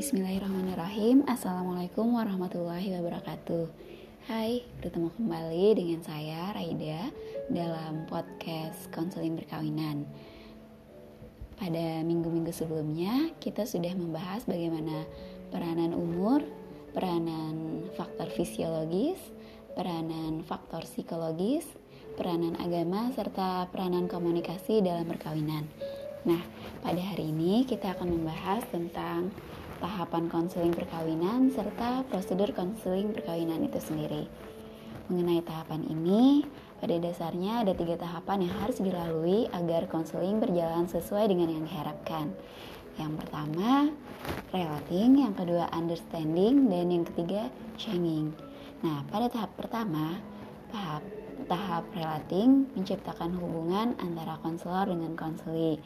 Bismillahirrahmanirrahim. Assalamualaikum warahmatullahi wabarakatuh. Hai, bertemu kembali dengan saya Raida Dalam podcast konseling perkawinan. Pada minggu-minggu sebelumnya Kita sudah membahas bagaimana Peranan umur Peranan faktor fisiologis Peranan faktor psikologis Peranan agama Serta peranan komunikasi dalam perkawinan. Nah, pada hari ini kita akan membahas tentang tahapan konseling perkawinan serta prosedur konseling perkawinan itu sendiri. Mengenai tahapan ini, pada dasarnya ada tiga tahapan yang harus dilalui agar konseling berjalan sesuai dengan yang diharapkan. Yang pertama, relating, yang kedua understanding, dan yang ketiga changing. Nah, pada tahap pertama, tahap tahap relating menciptakan hubungan antara konselor dengan konseli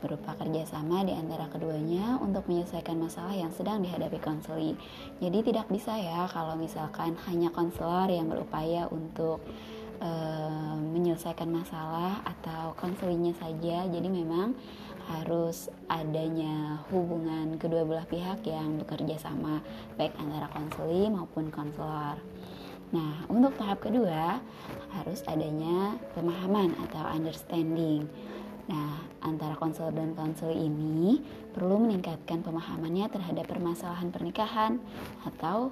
berupa kerjasama di antara keduanya untuk menyelesaikan masalah yang sedang dihadapi konseli. Jadi tidak bisa ya kalau misalkan hanya konselor yang berupaya untuk uh, menyelesaikan masalah atau konselinya saja. Jadi memang harus adanya hubungan kedua belah pihak yang bekerja sama baik antara konseli maupun konselor. Nah, untuk tahap kedua harus adanya pemahaman atau understanding. Nah, konselor dan konselor ini perlu meningkatkan pemahamannya terhadap permasalahan pernikahan atau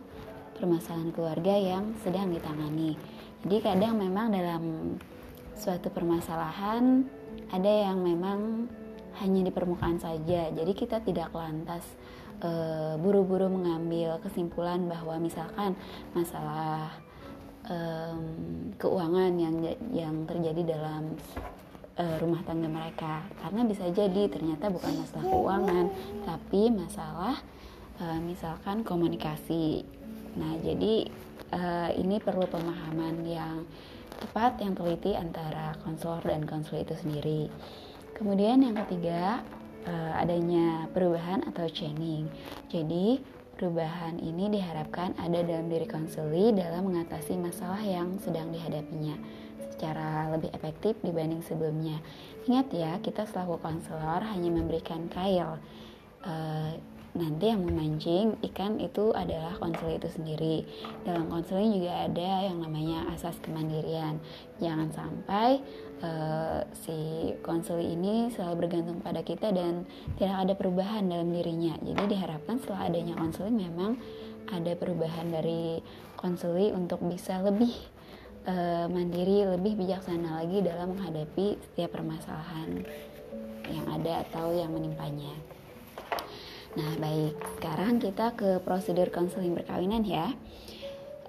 permasalahan keluarga yang sedang ditangani. Jadi kadang memang dalam suatu permasalahan ada yang memang hanya di permukaan saja. Jadi kita tidak lantas eh, buru-buru uh, mengambil kesimpulan bahwa misalkan masalah um, keuangan yang yang terjadi dalam uh, rumah tangga mereka. Karena bisa jadi ternyata bukan masalah keuangan tapi masalah uh, misalkan komunikasi. Nah jadi uh, ini perlu pemahaman yang tepat yang teliti antara konselor dan konselor itu sendiri. Kemudian yang ketiga uh, adanya perubahan atau changing jadi Perubahan ini diharapkan ada dalam diri konseli dalam mengatasi masalah yang sedang dihadapinya secara lebih efektif dibanding sebelumnya. Ingat ya, kita selaku konselor hanya memberikan kail. Uh, nanti yang memancing ikan itu adalah konseling itu sendiri. Dalam konseling juga ada yang namanya asas kemandirian. Jangan sampai uh, si konseling ini selalu bergantung pada kita dan tidak ada perubahan dalam dirinya. Jadi diharapkan setelah adanya konseling memang ada perubahan dari konseling untuk bisa lebih uh, mandiri, lebih bijaksana lagi dalam menghadapi setiap permasalahan yang ada atau yang menimpanya. Nah, baik, sekarang kita ke prosedur konseling perkawinan ya.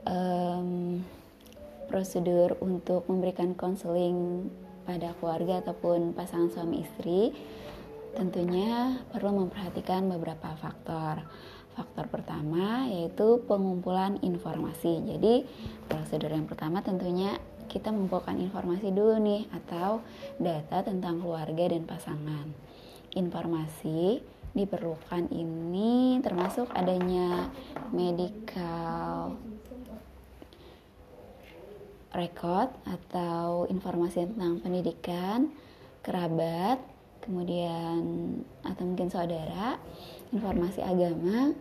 Um, prosedur untuk memberikan konseling pada keluarga ataupun pasangan suami istri tentunya perlu memperhatikan beberapa faktor. Faktor pertama yaitu pengumpulan informasi. Jadi, prosedur yang pertama tentunya kita mengumpulkan informasi dulu nih atau data tentang keluarga dan pasangan. Informasi diperlukan ini termasuk adanya medical record atau informasi tentang pendidikan, kerabat, kemudian mungkin saudara, informasi agama,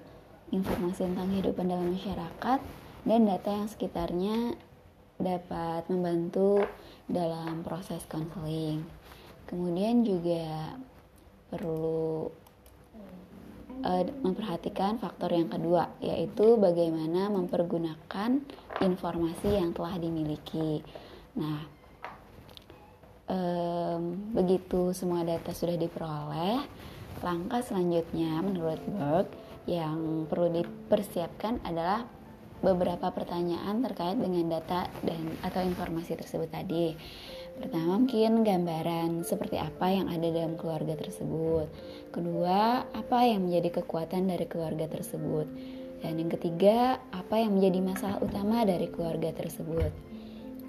informasi tentang kehidupan dalam masyarakat, dan data yang sekitarnya dapat membantu dalam proses konseling. Kemudian juga perlu uh, memperhatikan faktor yang kedua, yaitu bagaimana mempergunakan informasi yang telah dimiliki. Nah, um, begitu semua data sudah diperoleh, langkah selanjutnya menurut Berg yang perlu dipersiapkan adalah beberapa pertanyaan terkait dengan data dan atau informasi tersebut tadi. Pertama mungkin gambaran seperti apa yang ada dalam keluarga tersebut. Kedua, apa yang menjadi kekuatan dari keluarga tersebut. Dan yang ketiga, apa yang menjadi masalah utama dari keluarga tersebut.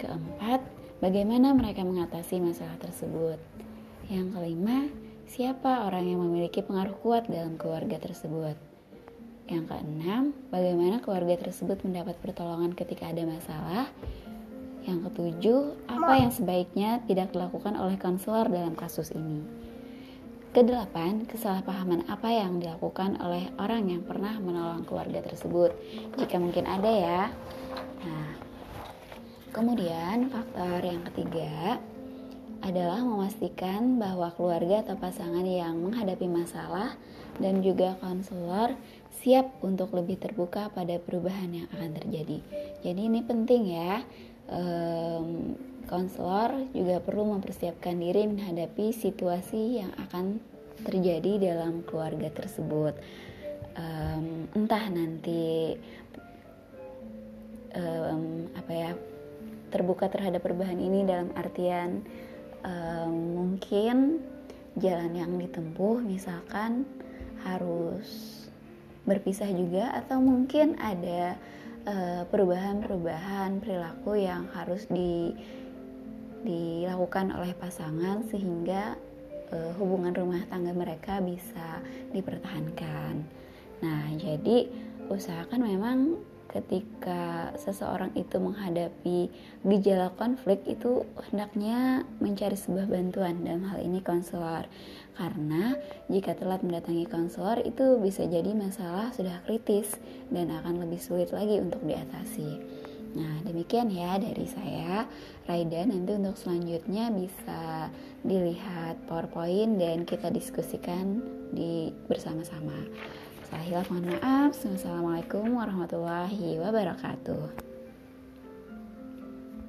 Keempat, bagaimana mereka mengatasi masalah tersebut. Yang kelima, siapa orang yang memiliki pengaruh kuat dalam keluarga tersebut. Yang keenam, bagaimana keluarga tersebut mendapat pertolongan ketika ada masalah. Yang ketujuh, apa yang sebaiknya tidak dilakukan oleh konselor dalam kasus ini. Kedelapan, kesalahpahaman apa yang dilakukan oleh orang yang pernah menolong keluarga tersebut. Jika mungkin ada ya. Nah, kemudian faktor yang ketiga adalah memastikan bahwa keluarga atau pasangan yang menghadapi masalah dan juga konselor siap untuk lebih terbuka pada perubahan yang akan terjadi. Jadi ini penting ya. Um, konselor juga perlu mempersiapkan diri menghadapi situasi yang akan terjadi dalam keluarga tersebut. Um, entah nanti um, apa ya terbuka terhadap perubahan ini dalam artian um, mungkin jalan yang ditempuh misalkan harus berpisah juga atau mungkin ada perubahan-perubahan uh, perilaku yang harus di dilakukan oleh pasangan sehingga uh, hubungan rumah tangga mereka bisa dipertahankan. Nah, jadi usahakan memang ketika seseorang itu menghadapi gejala konflik itu hendaknya mencari sebuah bantuan dalam hal ini konselor karena jika telat mendatangi konselor itu bisa jadi masalah sudah kritis dan akan lebih sulit lagi untuk diatasi. Nah, demikian ya dari saya, Raida. Nanti untuk selanjutnya bisa dilihat PowerPoint dan kita diskusikan di bersama-sama. Saya mohon maaf. Wassalamualaikum warahmatullahi wabarakatuh.